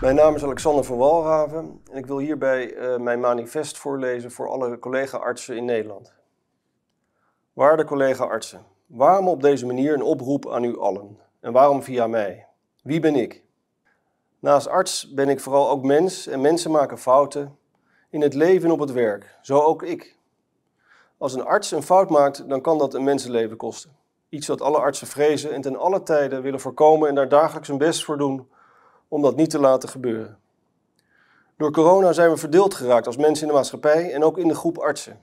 Mijn naam is Alexander van Walraven en ik wil hierbij uh, mijn manifest voorlezen voor alle collega-artsen in Nederland. Waarde collega-artsen, waarom op deze manier een oproep aan u allen? En waarom via mij? Wie ben ik? Naast arts ben ik vooral ook mens en mensen maken fouten in het leven en op het werk. Zo ook ik. Als een arts een fout maakt, dan kan dat een mensenleven kosten. Iets wat alle artsen vrezen en ten alle tijden willen voorkomen en daar dagelijks hun best voor doen om dat niet te laten gebeuren. Door corona zijn we verdeeld geraakt als mensen in de maatschappij en ook in de groep artsen.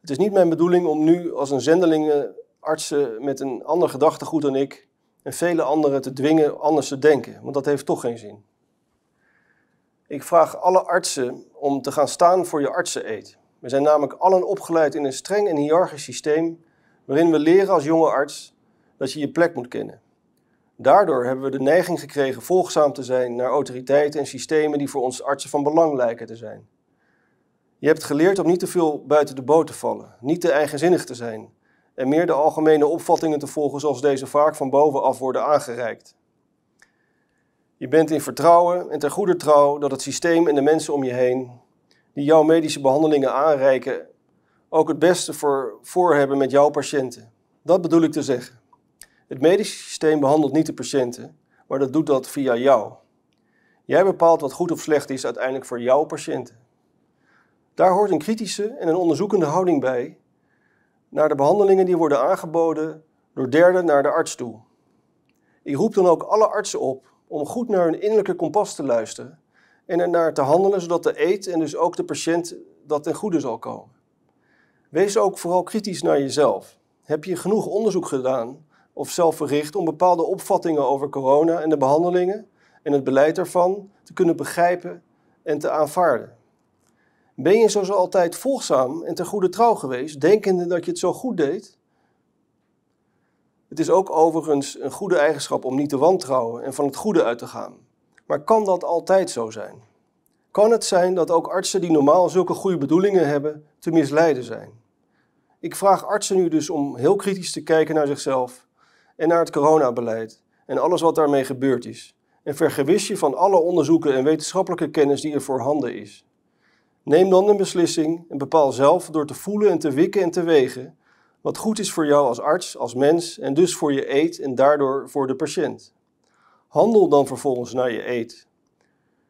Het is niet mijn bedoeling om nu als een zendeling artsen met een ander gedachtegoed dan ik en vele anderen te dwingen anders te denken, want dat heeft toch geen zin. Ik vraag alle artsen om te gaan staan voor je artseneed. We zijn namelijk allen opgeleid in een streng en hiërarchisch systeem waarin we leren als jonge arts dat je je plek moet kennen. Daardoor hebben we de neiging gekregen volgzaam te zijn naar autoriteiten en systemen die voor ons artsen van belang lijken te zijn. Je hebt geleerd om niet te veel buiten de boot te vallen, niet te eigenzinnig te zijn en meer de algemene opvattingen te volgen zoals deze vaak van bovenaf worden aangereikt. Je bent in vertrouwen en ter goede trouw dat het systeem en de mensen om je heen die jouw medische behandelingen aanreiken ook het beste voor, voor hebben met jouw patiënten. Dat bedoel ik te zeggen. Het medische systeem behandelt niet de patiënten, maar dat doet dat via jou. Jij bepaalt wat goed of slecht is uiteindelijk voor jouw patiënten. Daar hoort een kritische en een onderzoekende houding bij naar de behandelingen die worden aangeboden door derden naar de arts toe. Ik roep dan ook alle artsen op om goed naar hun innerlijke kompas te luisteren en ernaar te handelen zodat de eet en dus ook de patiënt dat ten goede zal komen. Wees ook vooral kritisch naar jezelf. Heb je genoeg onderzoek gedaan of zelf verricht om bepaalde opvattingen over corona en de behandelingen en het beleid ervan te kunnen begrijpen en te aanvaarden? Ben je zoals altijd volgzaam en ten goede trouw geweest, denkende dat je het zo goed deed? Het is ook overigens een goede eigenschap om niet te wantrouwen en van het goede uit te gaan. Maar kan dat altijd zo zijn? Kan het zijn dat ook artsen die normaal zulke goede bedoelingen hebben, te misleiden zijn? Ik vraag artsen nu dus om heel kritisch te kijken naar zichzelf en naar het coronabeleid en alles wat daarmee gebeurd is. En vergewis je van alle onderzoeken en wetenschappelijke kennis die er voorhanden is. Neem dan een beslissing en bepaal zelf door te voelen en te wikken en te wegen wat goed is voor jou als arts, als mens en dus voor je eet en daardoor voor de patiënt. Handel dan vervolgens naar je eet,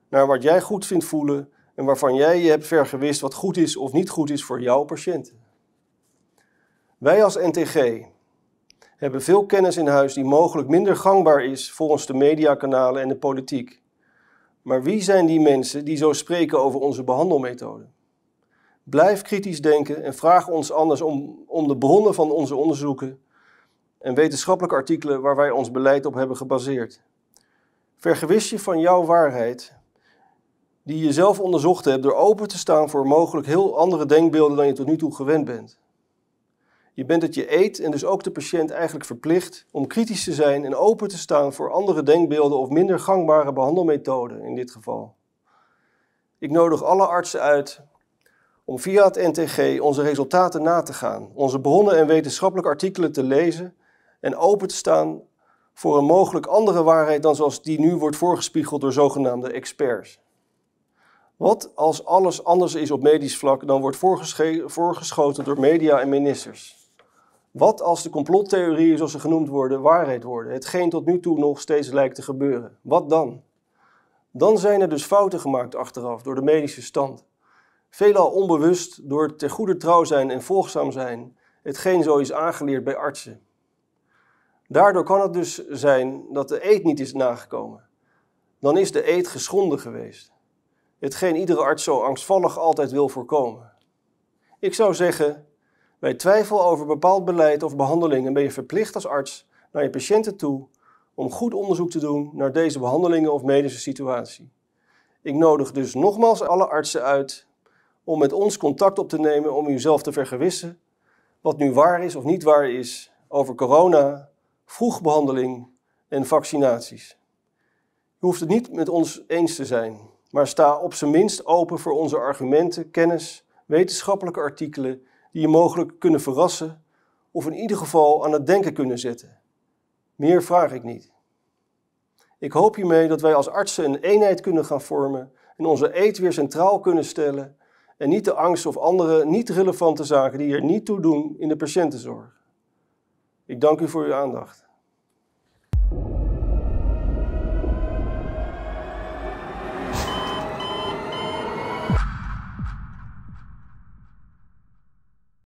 naar wat jij goed vindt voelen en waarvan jij je hebt vergewist wat goed is of niet goed is voor jouw patiënten. Wij als NTG hebben veel kennis in huis die mogelijk minder gangbaar is volgens de mediakanalen en de politiek. Maar wie zijn die mensen die zo spreken over onze behandelmethode? Blijf kritisch denken en vraag ons anders om, om de bronnen van onze onderzoeken en wetenschappelijke artikelen waar wij ons beleid op hebben gebaseerd. Vergewis je van jouw waarheid, die je zelf onderzocht hebt, door open te staan voor mogelijk heel andere denkbeelden dan je tot nu toe gewend bent. Je bent het je eet en dus ook de patiënt eigenlijk verplicht om kritisch te zijn en open te staan voor andere denkbeelden of minder gangbare behandelmethoden in dit geval. Ik nodig alle artsen uit om via het NTG onze resultaten na te gaan, onze bronnen en wetenschappelijke artikelen te lezen en open te staan voor een mogelijk andere waarheid dan zoals die nu wordt voorgespiegeld door zogenaamde experts. Wat als alles anders is op medisch vlak dan wordt voorgeschoten door media en ministers? Wat als de complottheorieën, zoals ze genoemd worden, waarheid worden? Hetgeen tot nu toe nog steeds lijkt te gebeuren. Wat dan? Dan zijn er dus fouten gemaakt achteraf door de medische stand. Veelal onbewust door ter goede trouw zijn en volgzaam zijn, hetgeen zo is aangeleerd bij artsen. Daardoor kan het dus zijn dat de eet niet is nagekomen. Dan is de eet geschonden geweest. Hetgeen iedere arts zo angstvallig altijd wil voorkomen. Ik zou zeggen, bij twijfel over bepaald beleid of behandelingen ben je verplicht als arts naar je patiënten toe om goed onderzoek te doen naar deze behandelingen of medische situatie. Ik nodig dus nogmaals alle artsen uit om met ons contact op te nemen om uzelf te vergewissen wat nu waar is of niet waar is over corona, vroegbehandeling en vaccinaties. Je hoeft het niet met ons eens te zijn, maar sta op zijn minst open voor onze argumenten, kennis, wetenschappelijke artikelen die je mogelijk kunnen verrassen of in ieder geval aan het denken kunnen zetten. Meer vraag ik niet. Ik hoop hiermee dat wij als artsen een eenheid kunnen gaan vormen en onze eet weer centraal kunnen stellen en niet de angst of andere niet relevante zaken die er niet toe doen in de patiëntenzorg. Ik dank u voor uw aandacht.